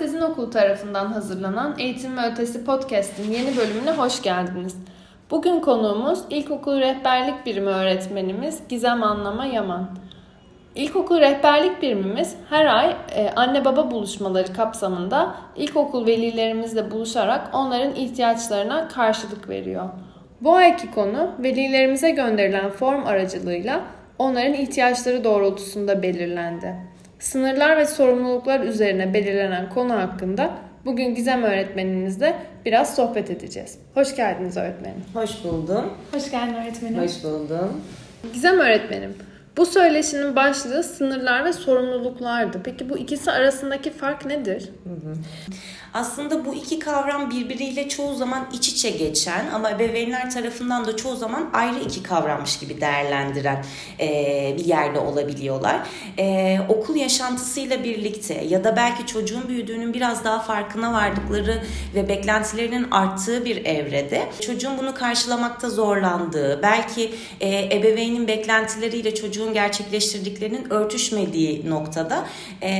Sezin Okulu tarafından hazırlanan Eğitim ve Ötesi Podcast'in yeni bölümüne hoş geldiniz. Bugün konuğumuz İlkokul Rehberlik Birimi öğretmenimiz Gizem Anlama Yaman. İlkokul Rehberlik Birimimiz her ay e, anne baba buluşmaları kapsamında ilkokul velilerimizle buluşarak onların ihtiyaçlarına karşılık veriyor. Bu ayki konu velilerimize gönderilen form aracılığıyla onların ihtiyaçları doğrultusunda belirlendi. Sınırlar ve sorumluluklar üzerine belirlenen konu hakkında bugün Gizem öğretmenimizle biraz sohbet edeceğiz. Hoş geldiniz öğretmenim. Hoş buldum. Hoş geldin öğretmenim. Hoş buldum. Gizem öğretmenim, bu söyleşinin başlığı sınırlar ve sorumluluklardı. Peki bu ikisi arasındaki fark nedir? Hı hı. Aslında bu iki kavram birbiriyle çoğu zaman iç içe geçen ama ebeveynler tarafından da çoğu zaman ayrı iki kavrammış gibi değerlendiren e, bir yerde olabiliyorlar. E, okul yaşantısıyla birlikte ya da belki çocuğun büyüdüğünün biraz daha farkına vardıkları ve beklentilerinin arttığı bir evrede çocuğun bunu karşılamakta zorlandığı, belki e, ebeveynin beklentileriyle çocuğun gerçekleştirdiklerinin örtüşmediği noktada e,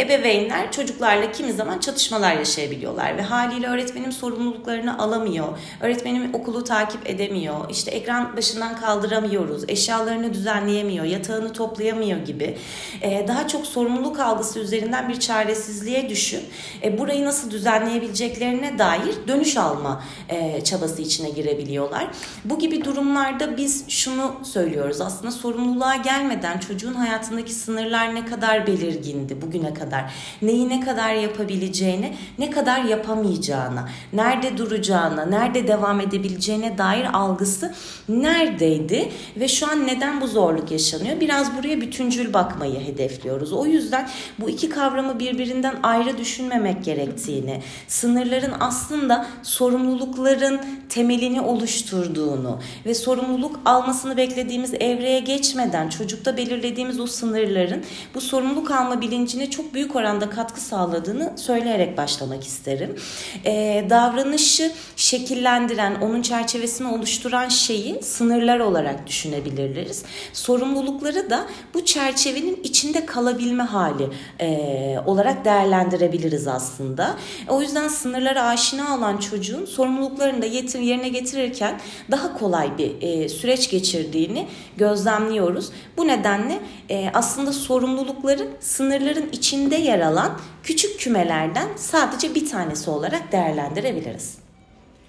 ebeveynler çocuklarla kimi zaman çatışmalar yaşıyor yaşayabiliyorlar ve haliyle öğretmenim sorumluluklarını alamıyor. Öğretmenim okulu takip edemiyor. İşte ekran başından kaldıramıyoruz. Eşyalarını düzenleyemiyor. Yatağını toplayamıyor gibi. Ee, daha çok sorumluluk algısı üzerinden bir çaresizliğe düşüp e, burayı nasıl düzenleyebileceklerine dair dönüş alma e, çabası içine girebiliyorlar. Bu gibi durumlarda biz şunu söylüyoruz. Aslında sorumluluğa gelmeden çocuğun hayatındaki sınırlar ne kadar belirgindi bugüne kadar. Neyi ne kadar yapabileceğini, ne kadar yapamayacağına, nerede duracağına, nerede devam edebileceğine dair algısı neredeydi ve şu an neden bu zorluk yaşanıyor? Biraz buraya bütüncül bakmayı hedefliyoruz. O yüzden bu iki kavramı birbirinden ayrı düşünmemek gerektiğini, sınırların aslında sorumlulukların temelini oluşturduğunu ve sorumluluk almasını beklediğimiz evreye geçmeden çocukta belirlediğimiz o sınırların bu sorumluluk alma bilincine çok büyük oranda katkı sağladığını söyleyerek başlamak başlamak isterim. E, davranışı şekillendiren, onun çerçevesini oluşturan şeyi sınırlar olarak düşünebiliriz. Sorumlulukları da bu çerçevenin içinde kalabilme hali e, olarak değerlendirebiliriz aslında. O yüzden sınırlara aşina olan çocuğun sorumluluklarını da yetir, yerine getirirken daha kolay bir e, süreç geçirdiğini gözlemliyoruz. Bu nedenle e, aslında sorumlulukları sınırların içinde yer alan küçük kümelerden sadece bir tanesi olarak değerlendirebiliriz.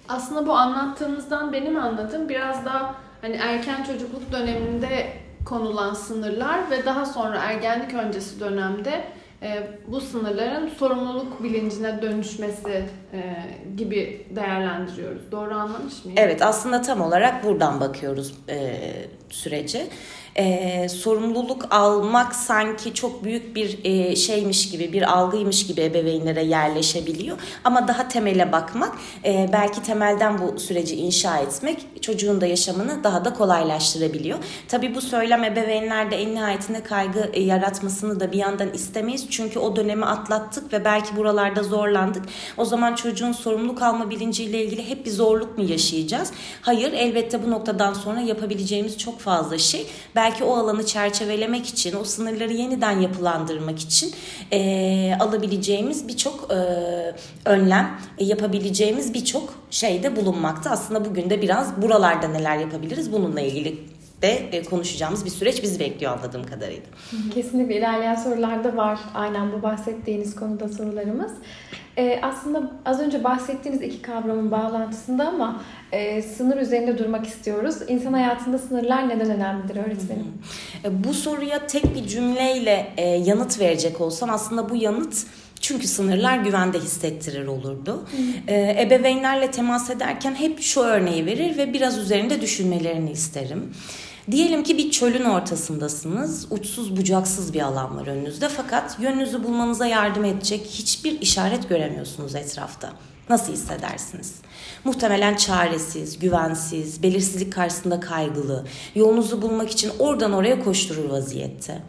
Aslında bu anlattığınızdan benim anladığım biraz daha hani erken çocukluk döneminde konulan sınırlar ve daha sonra ergenlik öncesi dönemde e, bu sınırların sorumluluk bilincine dönüşmesi e, gibi değerlendiriyoruz. Doğru anlamış mıyım? Evet aslında tam olarak buradan bakıyoruz e, sürece e, sorumluluk almak sanki çok büyük bir e, şeymiş gibi bir algıymış gibi ebeveynlere yerleşebiliyor. Ama daha temele bakmak e, belki temelden bu süreci inşa etmek çocuğun da yaşamını daha da kolaylaştırabiliyor. Tabi bu söylem ebeveynlerde en nihayetinde kaygı e, yaratmasını da bir yandan istemeyiz. Çünkü o dönemi atlattık ve belki buralarda zorlandık. O zaman çocuğun sorumluluk alma bilinciyle ilgili hep bir zorluk mu yaşayacağız? Hayır elbette bu noktadan sonra yapabileceğimiz çok fazla şey. Belki belki o alanı çerçevelemek için, o sınırları yeniden yapılandırmak için e, alabileceğimiz birçok e, önlem, e, yapabileceğimiz birçok şeyde bulunmakta. Aslında bugün de biraz buralarda neler yapabiliriz bununla ilgili de e, konuşacağımız bir süreç bizi bekliyor anladığım kadarıyla. Kesinlikle ilerleyen sorularda var aynen bu bahsettiğiniz konuda sorularımız. Ee, aslında az önce bahsettiğiniz iki kavramın bağlantısında ama e, sınır üzerinde durmak istiyoruz. İnsan hayatında sınırlar neden önemlidir öğretmenim? E, bu soruya tek bir cümleyle e, yanıt verecek olsam aslında bu yanıt çünkü sınırlar güvende hissettirir olurdu. Ee, ebeveynlerle temas ederken hep şu örneği verir ve biraz üzerinde düşünmelerini isterim. Diyelim ki bir çölün ortasındasınız. Uçsuz bucaksız bir alan var önünüzde fakat yönünüzü bulmanıza yardım edecek hiçbir işaret göremiyorsunuz etrafta. Nasıl hissedersiniz? Muhtemelen çaresiz, güvensiz, belirsizlik karşısında kaygılı, yolunuzu bulmak için oradan oraya koşturur vaziyette.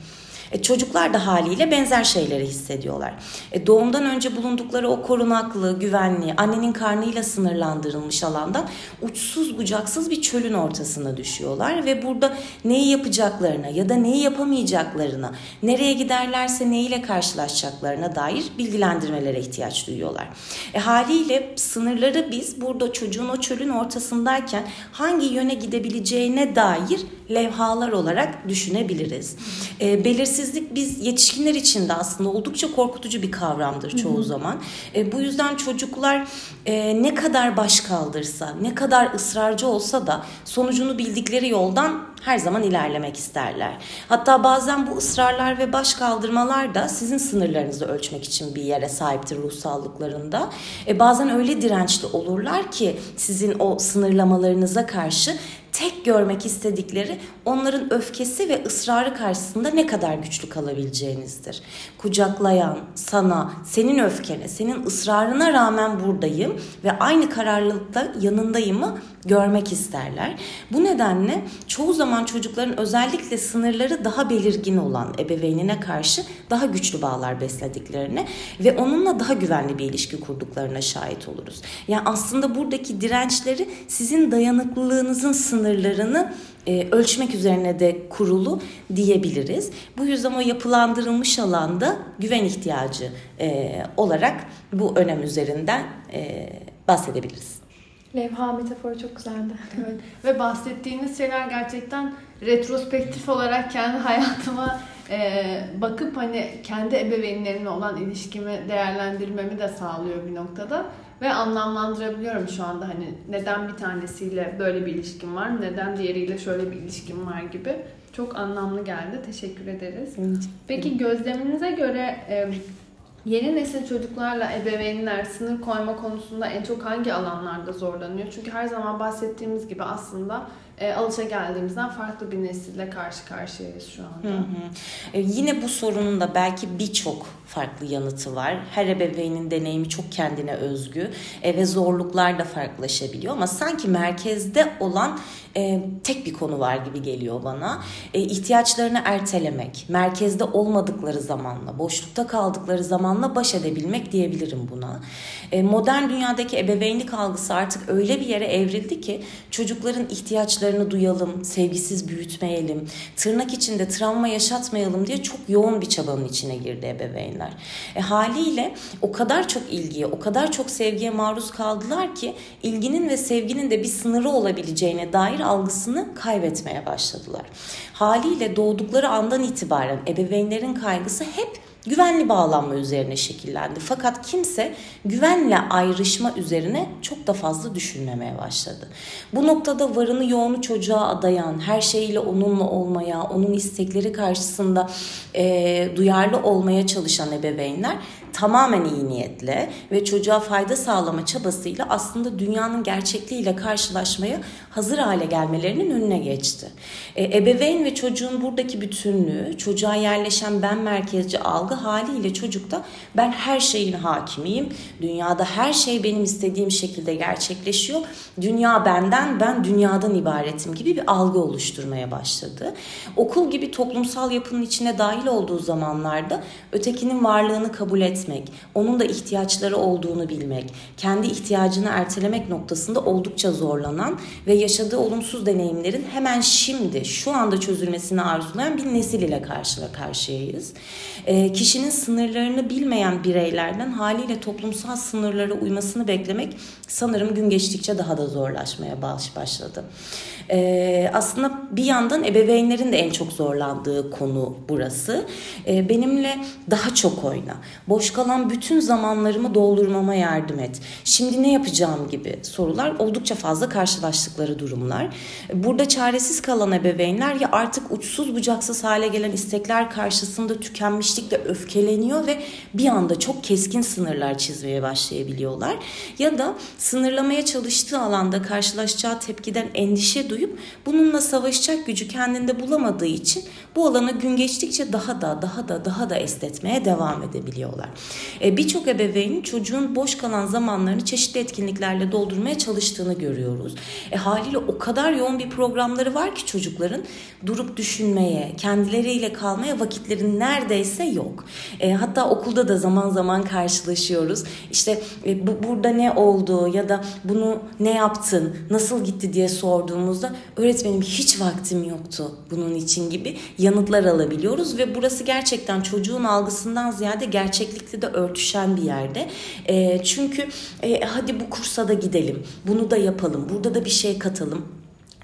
E, çocuklar da haliyle benzer şeyleri hissediyorlar. E, doğumdan önce bulundukları o korunaklı, güvenli, annenin karnıyla sınırlandırılmış alandan uçsuz bucaksız bir çölün ortasına düşüyorlar ve burada neyi yapacaklarına ya da neyi yapamayacaklarına, nereye giderlerse neyle karşılaşacaklarına dair bilgilendirmelere ihtiyaç duyuyorlar. E, haliyle sınırları biz burada çocuğun o çölün ortasındayken hangi yöne gidebileceğine dair levhalar olarak düşünebiliriz. E, belirsizlik biz yetişkinler için de aslında oldukça korkutucu bir kavramdır çoğu Hı-hı. zaman. E, bu yüzden çocuklar e, ne kadar baş kaldırsa, ne kadar ısrarcı olsa da sonucunu bildikleri yoldan her zaman ilerlemek isterler. Hatta bazen bu ısrarlar ve baş kaldırmalar da sizin sınırlarınızı ölçmek için bir yere sahiptir ruhsallıklarında. E bazen öyle dirençli olurlar ki sizin o sınırlamalarınıza karşı tek görmek istedikleri onların öfkesi ve ısrarı karşısında ne kadar güçlü kalabileceğinizdir. Kucaklayan, sana, senin öfkene, senin ısrarına rağmen buradayım ve aynı kararlılıkta yanındayımı görmek isterler. Bu nedenle çoğu zaman çocukların özellikle sınırları daha belirgin olan ebeveynine karşı daha güçlü bağlar beslediklerini ve onunla daha güvenli bir ilişki kurduklarına şahit oluruz. Yani aslında buradaki dirençleri sizin dayanıklılığınızın sınırlarını e, ölçmek üzerine de kurulu diyebiliriz. Bu yüzden o yapılandırılmış alanda güven ihtiyacı e, olarak bu önem üzerinden e, bahsedebiliriz. Levha metaforu çok güzeldi. Evet. Ve bahsettiğiniz şeyler gerçekten retrospektif olarak kendi hayatıma e, bakıp hani kendi ebeveynlerimle olan ilişkimi değerlendirmemi de sağlıyor bir noktada. Ve anlamlandırabiliyorum şu anda hani neden bir tanesiyle böyle bir ilişkim var, neden diğeriyle şöyle bir ilişkim var gibi. Çok anlamlı geldi. Teşekkür ederiz. Peki gözleminize göre e, Yeni nesil çocuklarla ebeveynler sınır koyma konusunda en çok hangi alanlarda zorlanıyor? Çünkü her zaman bahsettiğimiz gibi aslında e, alışa geldiğimizden farklı bir nesille karşı karşıyayız şu anda. Hı hı. E, yine bu sorunun da belki birçok farklı yanıtı var. Her ebeveynin deneyimi çok kendine özgü e, ve zorluklar da farklılaşabiliyor ama sanki merkezde olan e, tek bir konu var gibi geliyor bana. E, ihtiyaçlarını ertelemek, merkezde olmadıkları zamanla, boşlukta kaldıkları zamanla baş edebilmek diyebilirim buna. E, modern dünyadaki ebeveynlik algısı artık öyle bir yere evrildi ki çocukların ihtiyaçlarını duyalım, sevgisiz büyütmeyelim, tırnak içinde travma yaşatmayalım diye çok yoğun bir çabanın içine girdi ebeveynler. E, haliyle o kadar çok ilgiye, o kadar çok sevgiye maruz kaldılar ki ilginin ve sevginin de bir sınırı olabileceğine dair algısını kaybetmeye başladılar. Haliyle doğdukları andan itibaren ebeveynlerin kaygısı hep güvenli bağlanma üzerine şekillendi. Fakat kimse güvenle ayrışma üzerine çok da fazla düşünmemeye başladı. Bu noktada varını yoğunu çocuğa adayan, her şeyiyle onunla olmaya, onun istekleri karşısında e, duyarlı olmaya çalışan ebeveynler tamamen iyi niyetle ve çocuğa fayda sağlama çabasıyla aslında dünyanın gerçekliğiyle karşılaşmaya hazır hale gelmelerinin önüne geçti. E, ebeveyn ve çocuğun buradaki bütünlüğü, çocuğa yerleşen ben merkezci algı haliyle çocukta ben her şeyin hakimiyim, dünyada her şey benim istediğim şekilde gerçekleşiyor, dünya benden, ben dünyadan ibaretim gibi bir algı oluşturmaya başladı. Okul gibi toplumsal yapının içine dahil olduğu zamanlarda ötekinin varlığını kabul et etmek, onun da ihtiyaçları olduğunu bilmek, kendi ihtiyacını ertelemek noktasında oldukça zorlanan ve yaşadığı olumsuz deneyimlerin hemen şimdi, şu anda çözülmesini arzulayan bir nesil ile karşı karşıyayız. E, kişinin sınırlarını bilmeyen bireylerden haliyle toplumsal sınırlara uymasını beklemek sanırım gün geçtikçe daha da zorlaşmaya başladı. E, aslında bir yandan ebeveynlerin de en çok zorlandığı konu burası. E, benimle daha çok oyna. Boş kalan bütün zamanlarımı doldurmama yardım et. Şimdi ne yapacağım gibi sorular oldukça fazla karşılaştıkları durumlar. Burada çaresiz kalan ebeveynler ya artık uçsuz bucaksız hale gelen istekler karşısında tükenmişlikle öfkeleniyor ve bir anda çok keskin sınırlar çizmeye başlayabiliyorlar. Ya da sınırlamaya çalıştığı alanda karşılaşacağı tepkiden endişe duyup bununla savaşacak gücü kendinde bulamadığı için bu alanı gün geçtikçe daha da daha da daha da esnetmeye devam edebiliyorlar. E, Birçok ebeveynin çocuğun boş kalan zamanlarını çeşitli etkinliklerle doldurmaya çalıştığını görüyoruz. E, haliyle o kadar yoğun bir programları var ki çocukların durup düşünmeye, kendileriyle kalmaya vakitleri neredeyse yok. E, hatta okulda da zaman zaman karşılaşıyoruz. İşte e, bu, burada ne oldu ya da bunu ne yaptın, nasıl gitti diye sorduğumuzda öğretmenim hiç vaktim yoktu bunun için gibi yanıtlar alabiliyoruz ve burası gerçekten çocuğun algısından ziyade gerçeklikle de örtüşen bir yerde. E, çünkü e, hadi bu kursa da gidelim, bunu da yapalım, burada da bir şey katalım.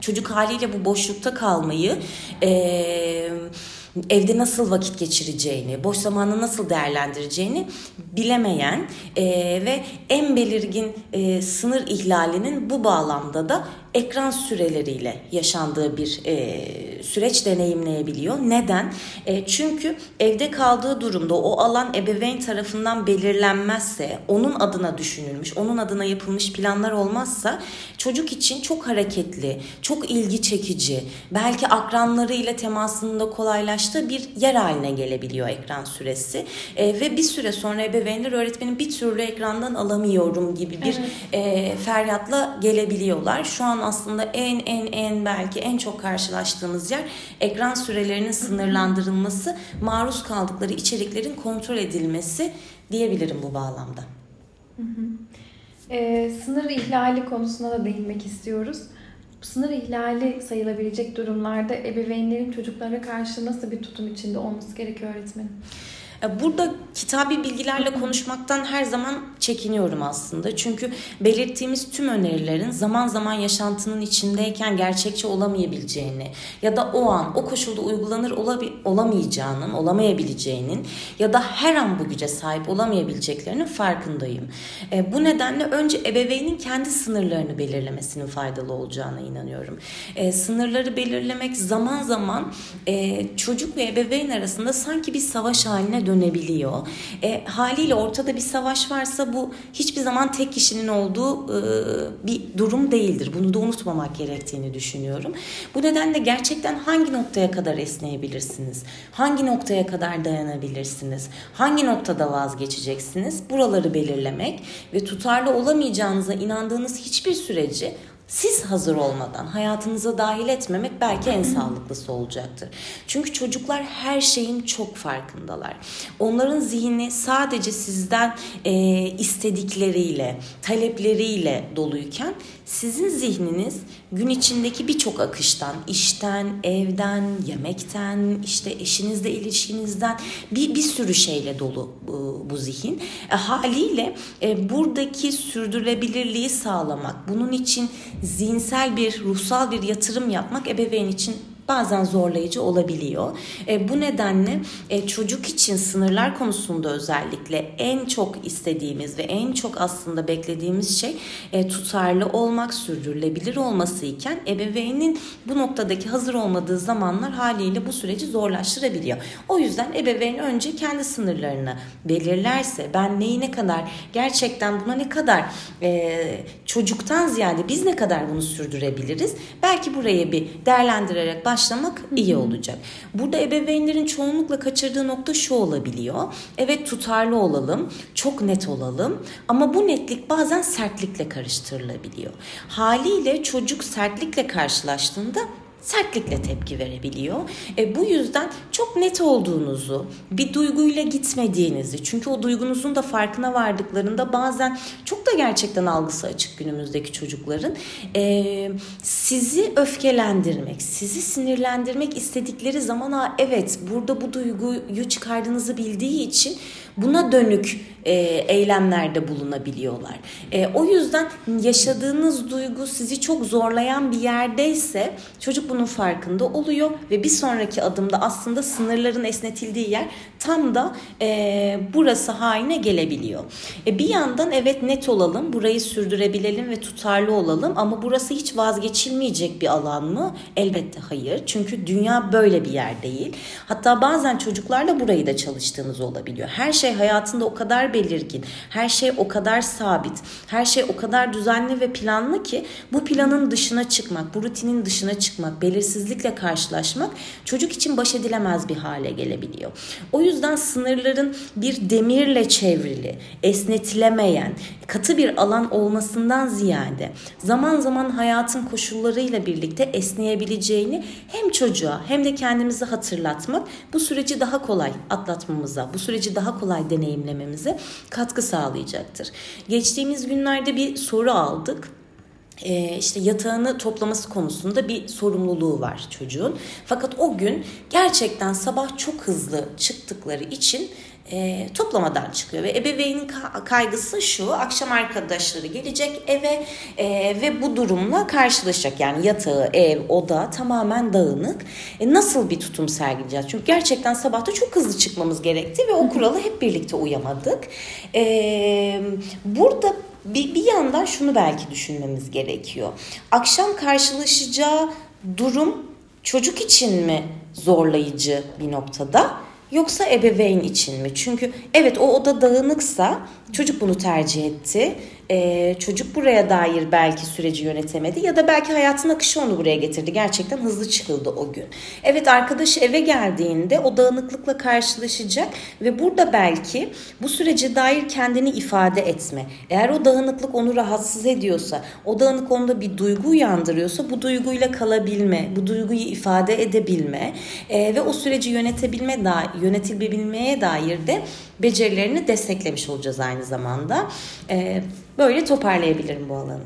Çocuk haliyle bu boşlukta kalmayı e, evde nasıl vakit geçireceğini, boş zamanı nasıl değerlendireceğini bilemeyen e, ve en belirgin e, sınır ihlalinin bu bağlamda da ekran süreleriyle yaşandığı bir e, süreç deneyimleyebiliyor. Neden? E, çünkü evde kaldığı durumda o alan ebeveyn tarafından belirlenmezse, onun adına düşünülmüş, onun adına yapılmış planlar olmazsa çocuk için çok hareketli, çok ilgi çekici, belki akranlarıyla temasını da kolaylaştığı bir yer haline gelebiliyor ekran süresi. E, ve bir süre sonra ebeveynler öğretmenin bir türlü ekrandan alamıyorum gibi bir evet. e, feryatla gelebiliyorlar. Şu an aslında en en en belki en çok karşılaştığımız yer ekran sürelerinin sınırlandırılması, maruz kaldıkları içeriklerin kontrol edilmesi diyebilirim bu bağlamda. Hı hı. Ee, sınır ihlali konusuna da değinmek istiyoruz. Sınır ihlali sayılabilecek durumlarda ebeveynlerin çocuklara karşı nasıl bir tutum içinde olması gerekiyor öğretmenim? E, burada kitabi bilgilerle konuşmaktan her zaman çekiniyorum aslında. Çünkü belirttiğimiz tüm önerilerin zaman zaman yaşantının içindeyken gerçekçi olamayabileceğini ya da o an o koşulda uygulanır olamayacağının, olamayabileceğinin ya da her an bu güce sahip olamayabileceklerinin farkındayım. E, bu nedenle önce ebeveynin kendi sınırlarını belirlemesinin faydalı olacağına inanıyorum. E, sınırları belirlemek zaman zaman çocuk ve ebeveyn arasında sanki bir savaş haline dönebiliyor. E, haliyle ortada bir savaş varsa bu hiçbir zaman tek kişinin olduğu e, bir durum değildir. Bunu da unutmamak gerektiğini düşünüyorum. Bu nedenle gerçekten hangi noktaya kadar esneyebilirsiniz? Hangi noktaya kadar dayanabilirsiniz? Hangi noktada vazgeçeceksiniz? Buraları belirlemek ve tutarlı olamayacağınıza inandığınız hiçbir süreci siz hazır olmadan hayatınıza dahil etmemek belki en sağlıklısı olacaktır. Çünkü çocuklar her şeyin çok farkındalar. Onların zihni sadece sizden e, istedikleriyle, talepleriyle doluyken sizin zihniniz gün içindeki birçok akıştan, işten, evden, yemekten, işte eşinizle ilişkinizden bir, bir sürü şeyle dolu bu, zihin. E, haliyle e, buradaki sürdürülebilirliği sağlamak, bunun için zihinsel bir, ruhsal bir yatırım yapmak ebeveyn için bazen zorlayıcı olabiliyor. E, bu nedenle e, çocuk için sınırlar konusunda özellikle en çok istediğimiz ve en çok aslında beklediğimiz şey e, tutarlı olmak, sürdürülebilir olması iken ebeveynin bu noktadaki hazır olmadığı zamanlar haliyle bu süreci zorlaştırabiliyor. O yüzden ebeveyn önce kendi sınırlarını belirlerse ben neyi ne kadar gerçekten buna ne kadar e, çocuktan ziyade biz ne kadar bunu sürdürebiliriz belki buraya bir değerlendirerek baş başlamak iyi olacak. Burada ebeveynlerin çoğunlukla kaçırdığı nokta şu olabiliyor. Evet tutarlı olalım, çok net olalım ama bu netlik bazen sertlikle karıştırılabiliyor. Haliyle çocuk sertlikle karşılaştığında sertlikle tepki verebiliyor. E, bu yüzden çok net olduğunuzu, bir duyguyla gitmediğinizi, çünkü o duygunuzun da farkına vardıklarında bazen çok da gerçekten algısı açık günümüzdeki çocukların e, sizi öfkelendirmek, sizi sinirlendirmek istedikleri zaman ha evet burada bu duyguyu çıkardığınızı bildiği için buna dönük e, eylemlerde bulunabiliyorlar. E, o yüzden yaşadığınız duygu sizi çok zorlayan bir yerdeyse çocuk bunun farkında oluyor ve bir sonraki adımda aslında sınırların esnetildiği yer tam da e, burası haline gelebiliyor. E, bir yandan evet net olalım, burayı sürdürebilelim ve tutarlı olalım ama burası hiç vazgeçilmeyecek bir alan mı? Elbette hayır. Çünkü dünya böyle bir yer değil. Hatta bazen çocuklarla burayı da çalıştığınız olabiliyor. Her şey hayatında o kadar belirgin, her şey o kadar sabit, her şey o kadar düzenli ve planlı ki bu planın dışına çıkmak, bu rutinin dışına çıkmak, belirsizlikle karşılaşmak çocuk için baş edilemez bir hale gelebiliyor. O yüzden sınırların bir demirle çevrili, esnetilemeyen, katı bir alan olmasından ziyade zaman zaman hayatın koşullarıyla birlikte esneyebileceğini hem çocuğa hem de kendimizi hatırlatmak bu süreci daha kolay atlatmamıza, bu süreci daha kolay deneyimlememize katkı sağlayacaktır. Geçtiğimiz günlerde bir soru aldık e, işte yatağını toplaması konusunda bir sorumluluğu var çocuğun. Fakat o gün gerçekten sabah çok hızlı çıktıkları için e, toplamadan çıkıyor. Ve ebeveynin kaygısı şu akşam arkadaşları gelecek eve e, ve bu durumla karşılaşacak. Yani yatağı ev oda tamamen dağınık. E, nasıl bir tutum sergileyeceğiz? Çünkü gerçekten sabahta çok hızlı çıkmamız gerekti ve o kuralı hep birlikte uyamadık. E, burada bir, bir yandan şunu belki düşünmemiz gerekiyor. Akşam karşılaşacağı durum çocuk için mi zorlayıcı bir noktada yoksa ebeveyn için mi? Çünkü evet o oda dağınıksa çocuk bunu tercih etti e, çocuk buraya dair belki süreci yönetemedi ya da belki hayatın akışı onu buraya getirdi. Gerçekten hızlı çıkıldı o gün. Evet arkadaşı eve geldiğinde o dağınıklıkla karşılaşacak ve burada belki bu sürece dair kendini ifade etme. Eğer o dağınıklık onu rahatsız ediyorsa, o dağınık onda bir duygu uyandırıyorsa bu duyguyla kalabilme, bu duyguyu ifade edebilme e, ve o süreci yönetebilme da yönetebilmeye dair de becerilerini desteklemiş olacağız aynı zamanda. E, Böyle toparlayabilirim bu alanı.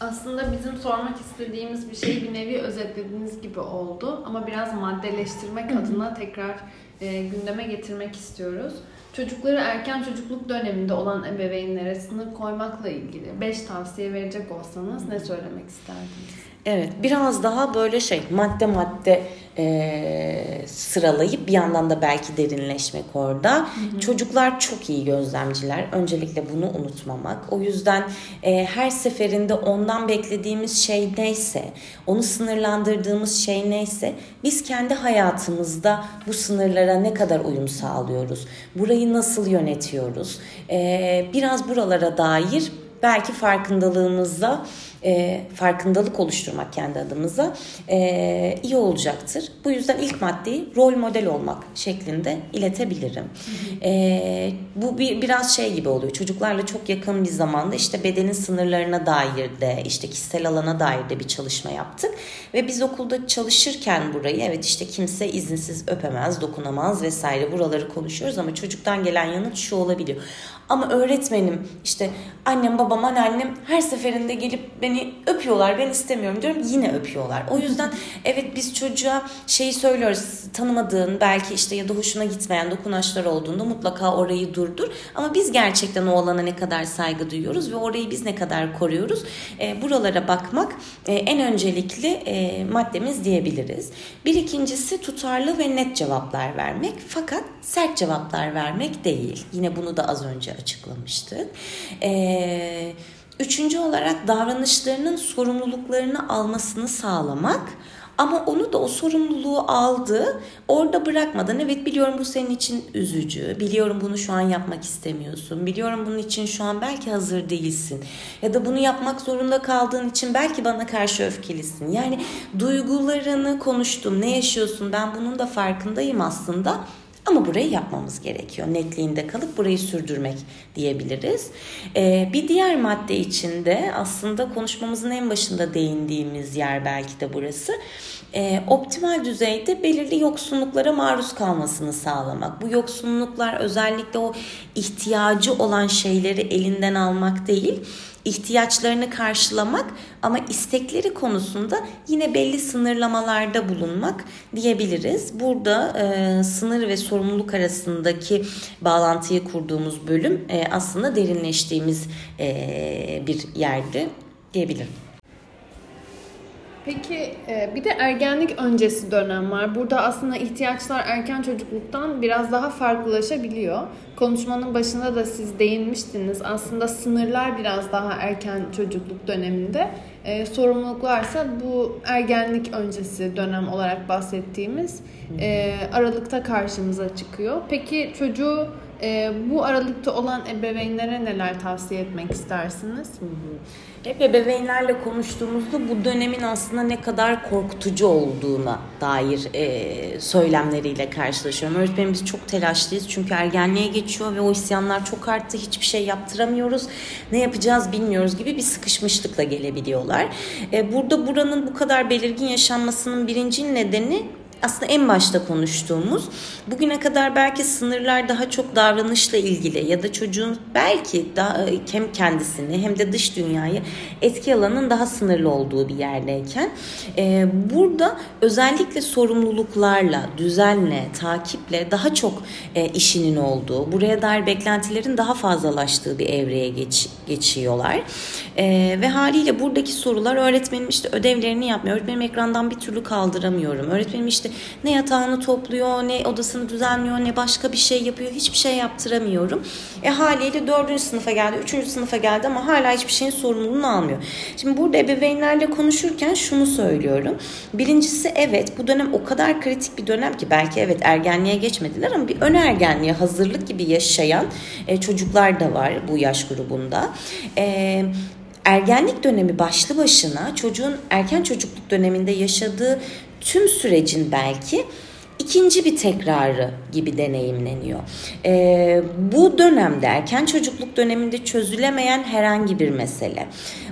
Aslında bizim sormak istediğimiz bir şeyi bir nevi özetlediğiniz gibi oldu. Ama biraz maddeleştirmek adına tekrar e, gündeme getirmek istiyoruz. Çocukları erken çocukluk döneminde olan ebeveynlere sınır koymakla ilgili 5 tavsiye verecek olsanız ne söylemek isterdiniz? Evet biraz daha böyle şey madde madde e, sıralayıp bir yandan da belki derinleşmek orada. Hı hı. Çocuklar çok iyi gözlemciler. Öncelikle bunu unutmamak. O yüzden e, her seferinde ondan beklediğimiz şey neyse, onu sınırlandırdığımız şey neyse biz kendi hayatımızda bu sınırlara ne kadar uyum sağlıyoruz? Burayı nasıl yönetiyoruz? E, biraz buralara dair belki farkındalığımızda e, farkındalık oluşturmak kendi adımıza e, iyi olacaktır. Bu yüzden ilk maddeyi rol model olmak şeklinde iletebilirim. E, bu bir, biraz şey gibi oluyor. Çocuklarla çok yakın bir zamanda işte bedenin sınırlarına dair de işte kişisel alana dair de bir çalışma yaptık. Ve biz okulda çalışırken burayı evet işte kimse izinsiz öpemez, dokunamaz vesaire buraları konuşuyoruz ama çocuktan gelen yanıt şu olabiliyor. Ama öğretmenim işte annem babam anneannem her seferinde gelip beni öpüyorlar ben istemiyorum diyorum yine öpüyorlar. O yüzden evet biz çocuğa şeyi söylüyoruz tanımadığın belki işte ya da hoşuna gitmeyen dokunaçlar olduğunda mutlaka orayı durdur. Ama biz gerçekten o alana ne kadar saygı duyuyoruz ve orayı biz ne kadar koruyoruz. E, buralara bakmak e, en öncelikli e, maddemiz diyebiliriz. Bir ikincisi tutarlı ve net cevaplar vermek fakat sert cevaplar vermek değil. Yine bunu da az önce açıklamıştık. Ee, üçüncü olarak davranışlarının sorumluluklarını almasını sağlamak. Ama onu da o sorumluluğu aldı. Orada bırakmadan evet biliyorum bu senin için üzücü. Biliyorum bunu şu an yapmak istemiyorsun. Biliyorum bunun için şu an belki hazır değilsin. Ya da bunu yapmak zorunda kaldığın için belki bana karşı öfkelisin. Yani duygularını konuştum. Ne yaşıyorsun? Ben bunun da farkındayım aslında ama burayı yapmamız gerekiyor. Netliğinde kalıp burayı sürdürmek diyebiliriz. Ee, bir diğer madde içinde aslında konuşmamızın en başında değindiğimiz yer belki de burası. Ee, optimal düzeyde belirli yoksunluklara maruz kalmasını sağlamak. Bu yoksunluklar özellikle o ihtiyacı olan şeyleri elinden almak değil ihtiyaçlarını karşılamak ama istekleri konusunda yine belli sınırlamalarda bulunmak diyebiliriz. Burada e, sınır ve sorumluluk arasındaki bağlantıyı kurduğumuz bölüm e, aslında derinleştiğimiz e, bir yerdi diyebilirim. Peki e, bir de ergenlik öncesi dönem var. Burada aslında ihtiyaçlar erken çocukluktan biraz daha farklılaşabiliyor. Konuşmanın başında da siz değinmiştiniz. Aslında sınırlar biraz daha erken çocukluk döneminde. E, sorumluluklarsa bu ergenlik öncesi dönem olarak bahsettiğimiz e, aralıkta karşımıza çıkıyor. Peki çocuğu E, bu aralıkta olan ebeveynlere neler tavsiye etmek istersiniz? Hı hı. Hep ebeveynlerle konuştuğumuzda bu dönemin aslında ne kadar korkutucu olduğuna dair e, söylemleriyle karşılaşıyorum. Öğretmenim biz çok telaşlıyız çünkü ergenliğe geçiyor ve o isyanlar çok arttı. Hiçbir şey yaptıramıyoruz. Ne yapacağız bilmiyoruz gibi bir sıkışmışlıkla gelebiliyorlar. E, burada buranın bu kadar belirgin yaşanmasının birinci nedeni aslında en başta konuştuğumuz bugüne kadar belki sınırlar daha çok davranışla ilgili ya da çocuğun belki daha hem kendisini hem de dış dünyayı etki alanın daha sınırlı olduğu bir yerdeyken e, burada özellikle sorumluluklarla, düzenle, takiple daha çok e, işinin olduğu, buraya dair beklentilerin daha fazlalaştığı bir evreye geç, geçiyorlar. E, ve haliyle buradaki sorular öğretmenim işte ödevlerini yapmıyor, öğretmenim ekrandan bir türlü kaldıramıyorum, öğretmenim işte ne yatağını topluyor, ne odasını düzenliyor, ne başka bir şey yapıyor. Hiçbir şey yaptıramıyorum. E haliyle dördüncü sınıfa geldi, üçüncü sınıfa geldi ama hala hiçbir şeyin sorumluluğunu almıyor. Şimdi burada ebeveynlerle konuşurken şunu söylüyorum. Birincisi evet bu dönem o kadar kritik bir dönem ki belki evet ergenliğe geçmediler ama bir ön ergenliğe hazırlık gibi yaşayan e, çocuklar da var bu yaş grubunda. E, ergenlik dönemi başlı başına çocuğun erken çocukluk döneminde yaşadığı tüm sürecin belki ikinci bir tekrarı gibi deneyimleniyor. Ee, bu dönemde erken çocukluk döneminde çözülemeyen herhangi bir mesele,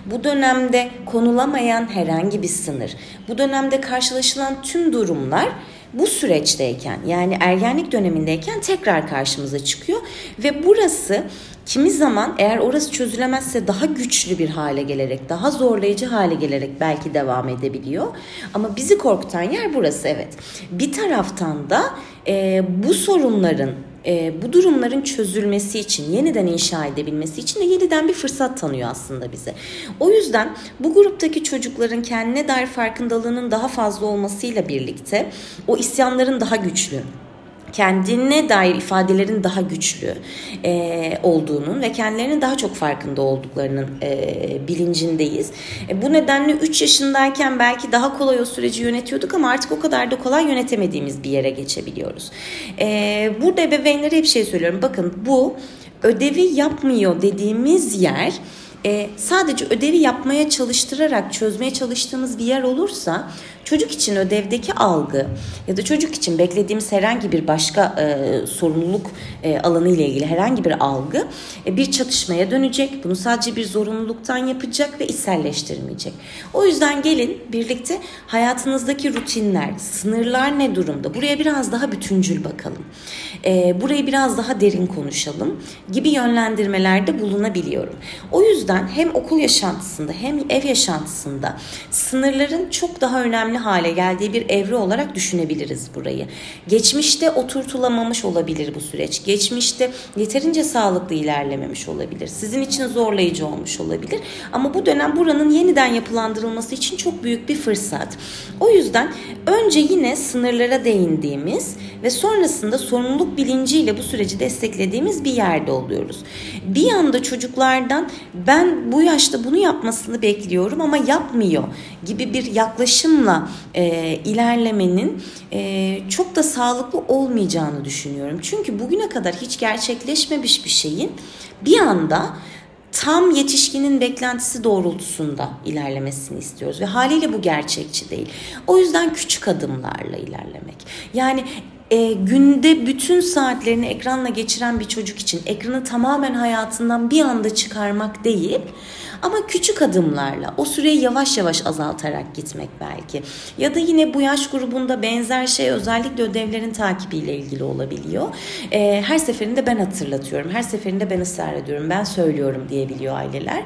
bu dönemde konulamayan herhangi bir sınır, bu dönemde karşılaşılan tüm durumlar bu süreçteyken yani ergenlik dönemindeyken tekrar karşımıza çıkıyor. Ve burası Kimi zaman eğer orası çözülemezse daha güçlü bir hale gelerek, daha zorlayıcı hale gelerek belki devam edebiliyor. Ama bizi korkutan yer burası evet. Bir taraftan da e, bu sorunların e, bu durumların çözülmesi için, yeniden inşa edebilmesi için de yeniden bir fırsat tanıyor aslında bize. O yüzden bu gruptaki çocukların kendine dair farkındalığının daha fazla olmasıyla birlikte o isyanların daha güçlü, kendine dair ifadelerin daha güçlü e, olduğunun ve kendilerinin daha çok farkında olduklarının e, bilincindeyiz. E, bu nedenle 3 yaşındayken belki daha kolay o süreci yönetiyorduk ama artık o kadar da kolay yönetemediğimiz bir yere geçebiliyoruz. E, burada ebeveynlere hep şey söylüyorum. Bakın bu ödevi yapmıyor dediğimiz yer e, sadece ödevi yapmaya çalıştırarak çözmeye çalıştığımız bir yer olursa çocuk için ödevdeki algı ya da çocuk için beklediğimiz herhangi bir başka e, sorumluluk e, alanı ile ilgili herhangi bir algı e, bir çatışmaya dönecek. Bunu sadece bir zorunluluktan yapacak ve içselleştirmeyecek. O yüzden gelin birlikte hayatınızdaki rutinler, sınırlar ne durumda? Buraya biraz daha bütüncül bakalım. E, burayı biraz daha derin konuşalım gibi yönlendirmelerde bulunabiliyorum. O yüzden hem okul yaşantısında hem ev yaşantısında sınırların çok daha önemli hale geldiği bir evre olarak düşünebiliriz burayı. Geçmişte oturtulamamış olabilir bu süreç. Geçmişte yeterince sağlıklı ilerlememiş olabilir. Sizin için zorlayıcı olmuş olabilir. Ama bu dönem buranın yeniden yapılandırılması için çok büyük bir fırsat. O yüzden önce yine sınırlara değindiğimiz ve sonrasında sorumluluk bilinciyle bu süreci desteklediğimiz bir yerde oluyoruz. Bir yanda çocuklardan ben bu yaşta bunu yapmasını bekliyorum ama yapmıyor gibi bir yaklaşımla e, ilerlemenin e, çok da sağlıklı olmayacağını düşünüyorum. Çünkü bugüne kadar hiç gerçekleşmemiş bir şeyin bir anda tam yetişkinin beklentisi doğrultusunda ilerlemesini istiyoruz ve haliyle bu gerçekçi değil. O yüzden küçük adımlarla ilerlemek. Yani e, günde bütün saatlerini ekranla geçiren bir çocuk için ekranı tamamen hayatından bir anda çıkarmak değil ama küçük adımlarla o süreyi yavaş yavaş azaltarak gitmek belki. Ya da yine bu yaş grubunda benzer şey özellikle ödevlerin takibiyle ilgili olabiliyor. E, her seferinde ben hatırlatıyorum. Her seferinde ben ısrar ediyorum. Ben söylüyorum diyebiliyor aileler.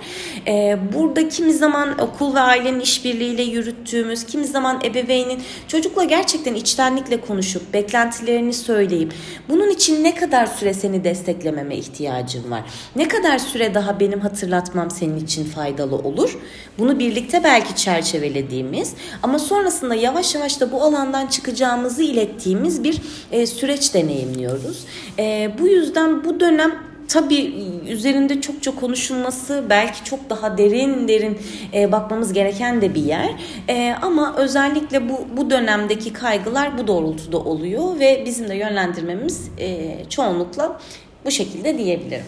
E, burada kimi zaman okul ve ailenin işbirliğiyle yürüttüğümüz, kimi zaman ebeveynin çocukla gerçekten içtenlikle konuşup beklentilerini söyleyip bunun için ne kadar süre seni desteklememe ihtiyacım var? Ne kadar süre daha benim hatırlatmam senin için için faydalı olur. Bunu birlikte belki çerçevelediğimiz ama sonrasında yavaş yavaş da bu alandan çıkacağımızı ilettiğimiz bir e, süreç deneyimliyoruz. E, bu yüzden bu dönem tabii üzerinde çokça konuşulması belki çok daha derin derin e, bakmamız gereken de bir yer. E, ama özellikle bu bu dönemdeki kaygılar bu doğrultuda oluyor ve bizim de yönlendirmemiz e, çoğunlukla Bu şekilde diyebilirim.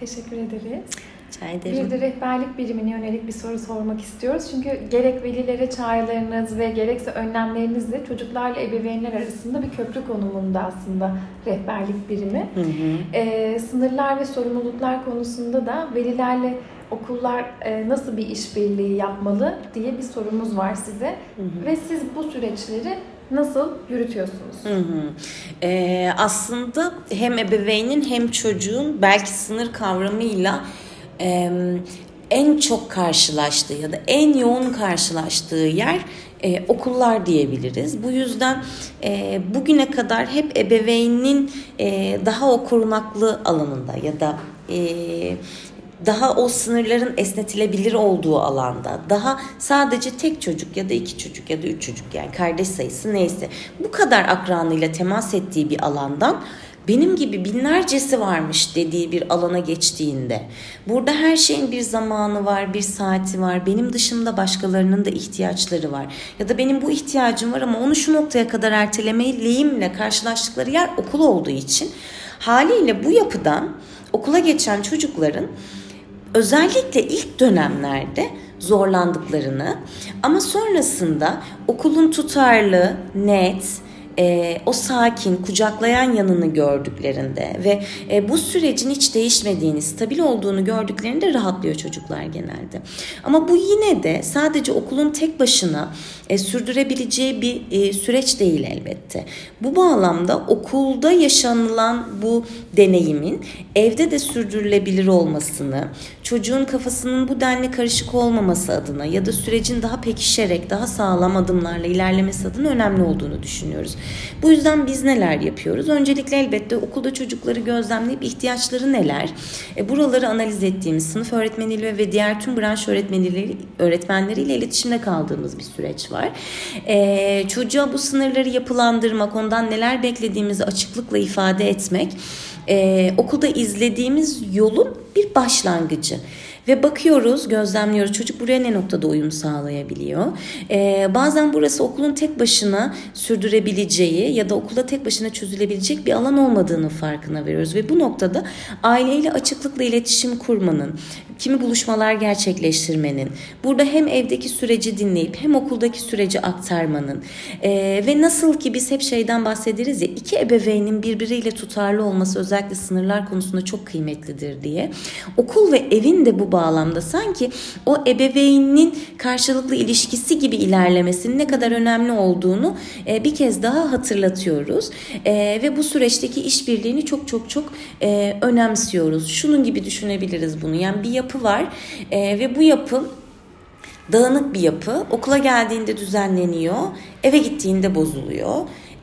Teşekkür ederiz. Rica ederim. Bir de rehberlik birimine yönelik bir soru sormak istiyoruz. Çünkü gerek velilere çağrılarınız ve gerekse önlemlerinizle çocuklarla ebeveynler arasında bir köprü konumunda aslında rehberlik birimi. Hı hı. Ee, sınırlar ve sorumluluklar konusunda da velilerle okullar e, nasıl bir işbirliği yapmalı diye bir sorumuz var size. Hı hı. Ve siz bu süreçleri nasıl yürütüyorsunuz? Hı hı. Ee, aslında hem ebeveynin hem çocuğun belki sınır kavramıyla e, en çok karşılaştığı ya da en yoğun karşılaştığı yer e, okullar diyebiliriz. Bu yüzden e, bugüne kadar hep ebeveynin e, daha o korunaklı alanında ya da e, daha o sınırların esnetilebilir olduğu alanda, daha sadece tek çocuk ya da iki çocuk ya da üç çocuk yani kardeş sayısı neyse bu kadar akranıyla temas ettiği bir alandan benim gibi binlercesi varmış dediği bir alana geçtiğinde burada her şeyin bir zamanı var, bir saati var. Benim dışımda başkalarının da ihtiyaçları var. Ya da benim bu ihtiyacım var ama onu şu noktaya kadar ertelemeliyimle karşılaştıkları yer okul olduğu için haliyle bu yapıdan okula geçen çocukların özellikle ilk dönemlerde zorlandıklarını ama sonrasında okulun tutarlı, net, e, o sakin, kucaklayan yanını gördüklerinde ve e, bu sürecin hiç değişmediğini, stabil olduğunu gördüklerinde rahatlıyor çocuklar genelde. Ama bu yine de sadece okulun tek başına e, sürdürebileceği bir e, süreç değil elbette. Bu bağlamda okulda yaşanılan bu deneyimin evde de sürdürülebilir olmasını, çocuğun kafasının bu denli karışık olmaması adına ya da sürecin daha pekişerek, daha sağlam adımlarla ilerlemesi adına önemli olduğunu düşünüyoruz. Bu yüzden biz neler yapıyoruz? Öncelikle elbette okulda çocukları gözlemleyip ihtiyaçları neler? E, buraları analiz ettiğimiz sınıf öğretmeniyle ve diğer tüm branş öğretmenleri, öğretmenleriyle iletişimde kaldığımız bir süreç var. E, çocuğa bu sınırları yapılandırmak, ondan neler beklediğimizi açıklıkla ifade etmek, e, okulda izlediğimiz yolun bir başlangıcı. Ve bakıyoruz, gözlemliyoruz çocuk buraya ne noktada uyum sağlayabiliyor. Ee, bazen burası okulun tek başına sürdürebileceği ya da okulda tek başına çözülebilecek bir alan olmadığını farkına veriyoruz. Ve bu noktada aileyle açıklıkla iletişim kurmanın, kimi buluşmalar gerçekleştirmenin, burada hem evdeki süreci dinleyip hem okuldaki süreci aktarmanın e, ve nasıl ki biz hep şeyden bahsederiz ya iki ebeveynin birbiriyle tutarlı olması özellikle sınırlar konusunda çok kıymetlidir diye. Okul ve evin de bu bağlamda sanki o ebeveynin karşılıklı ilişkisi gibi ilerlemesinin ne kadar önemli olduğunu e, bir kez daha hatırlatıyoruz. E, ve bu süreçteki işbirliğini çok çok çok e, önemsiyoruz. Şunun gibi düşünebiliriz bunu. Yani bir yapı var e, ve bu yapı dağınık bir yapı. Okula geldiğinde düzenleniyor, eve gittiğinde bozuluyor.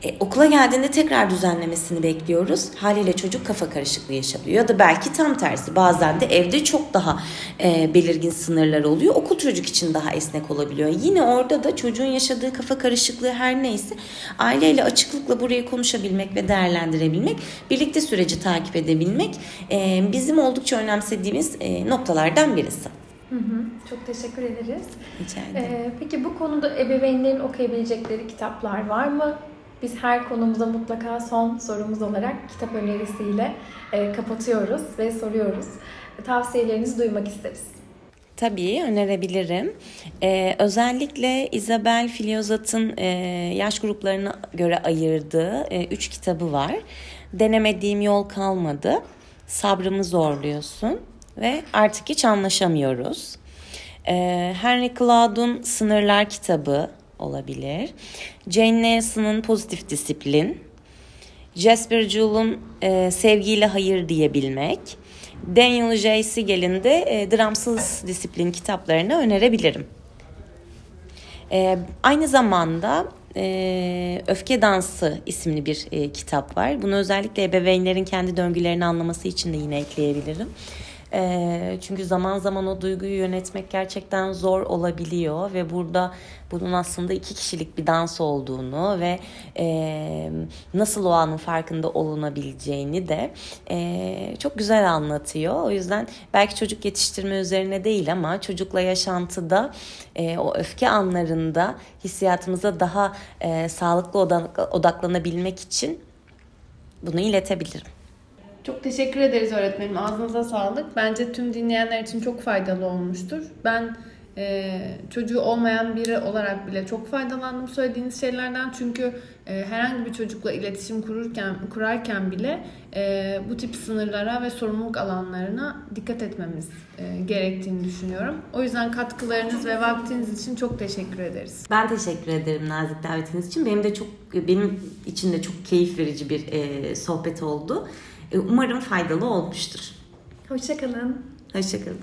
E, okula geldiğinde tekrar düzenlemesini bekliyoruz. Haliyle çocuk kafa karışıklığı yaşıyor. Ya da belki tam tersi. Bazen de evde çok daha e, belirgin sınırlar oluyor. Okul çocuk için daha esnek olabiliyor. Yine orada da çocuğun yaşadığı kafa karışıklığı her neyse aileyle açıklıkla burayı konuşabilmek ve değerlendirebilmek, birlikte süreci takip edebilmek e, bizim oldukça önemsediğimiz e, noktalardan birisi. Hı hı, çok teşekkür ederiz. Rica ederim. Ee, peki bu konuda ebeveynlerin okuyabilecekleri kitaplar var mı? Biz her konumuza mutlaka son sorumuz olarak kitap önerisiyle e, kapatıyoruz ve soruyoruz. Tavsiyelerinizi duymak isteriz. Tabii önerebilirim. Ee, özellikle Isabel Filozat'ın e, yaş gruplarına göre ayırdığı e, üç kitabı var. Denemediğim yol kalmadı. Sabrımı zorluyorsun ve artık hiç anlaşamıyoruz. Ee, Henry Cloud'un Sınırlar kitabı olabilir. Jane Nelson'ın Pozitif Disiplin. Jasper Jule'un e, Sevgiyle Hayır Diyebilmek. Daniel J. Siegel'in de e, Dramsız Disiplin kitaplarını önerebilirim. E, aynı zamanda e, Öfke Dansı isimli bir e, kitap var. Bunu özellikle ebeveynlerin kendi döngülerini anlaması için de yine ekleyebilirim. Çünkü zaman zaman o duyguyu yönetmek gerçekten zor olabiliyor ve burada bunun aslında iki kişilik bir dans olduğunu ve e, nasıl o anın farkında olunabileceğini de e, çok güzel anlatıyor. O yüzden belki çocuk yetiştirme üzerine değil ama çocukla yaşantıda e, o öfke anlarında hissiyatımıza daha e, sağlıklı odaklanabilmek için bunu iletebilirim. Çok teşekkür ederiz öğretmenim. Ağzınıza sağlık. Bence tüm dinleyenler için çok faydalı olmuştur. Ben e, çocuğu olmayan biri olarak bile çok faydalandım söylediğiniz şeylerden. Çünkü e, herhangi bir çocukla iletişim kururken kurarken bile e, bu tip sınırlara ve sorumluluk alanlarına dikkat etmemiz e, gerektiğini düşünüyorum. O yüzden katkılarınız ve vaktiniz için çok teşekkür ederiz. Ben teşekkür ederim nazik davetiniz için. Benim de çok benim için de çok keyif verici bir e, sohbet oldu. E, umarım faydalı olmuştur. Hoşçakalın. Hoşçakalın.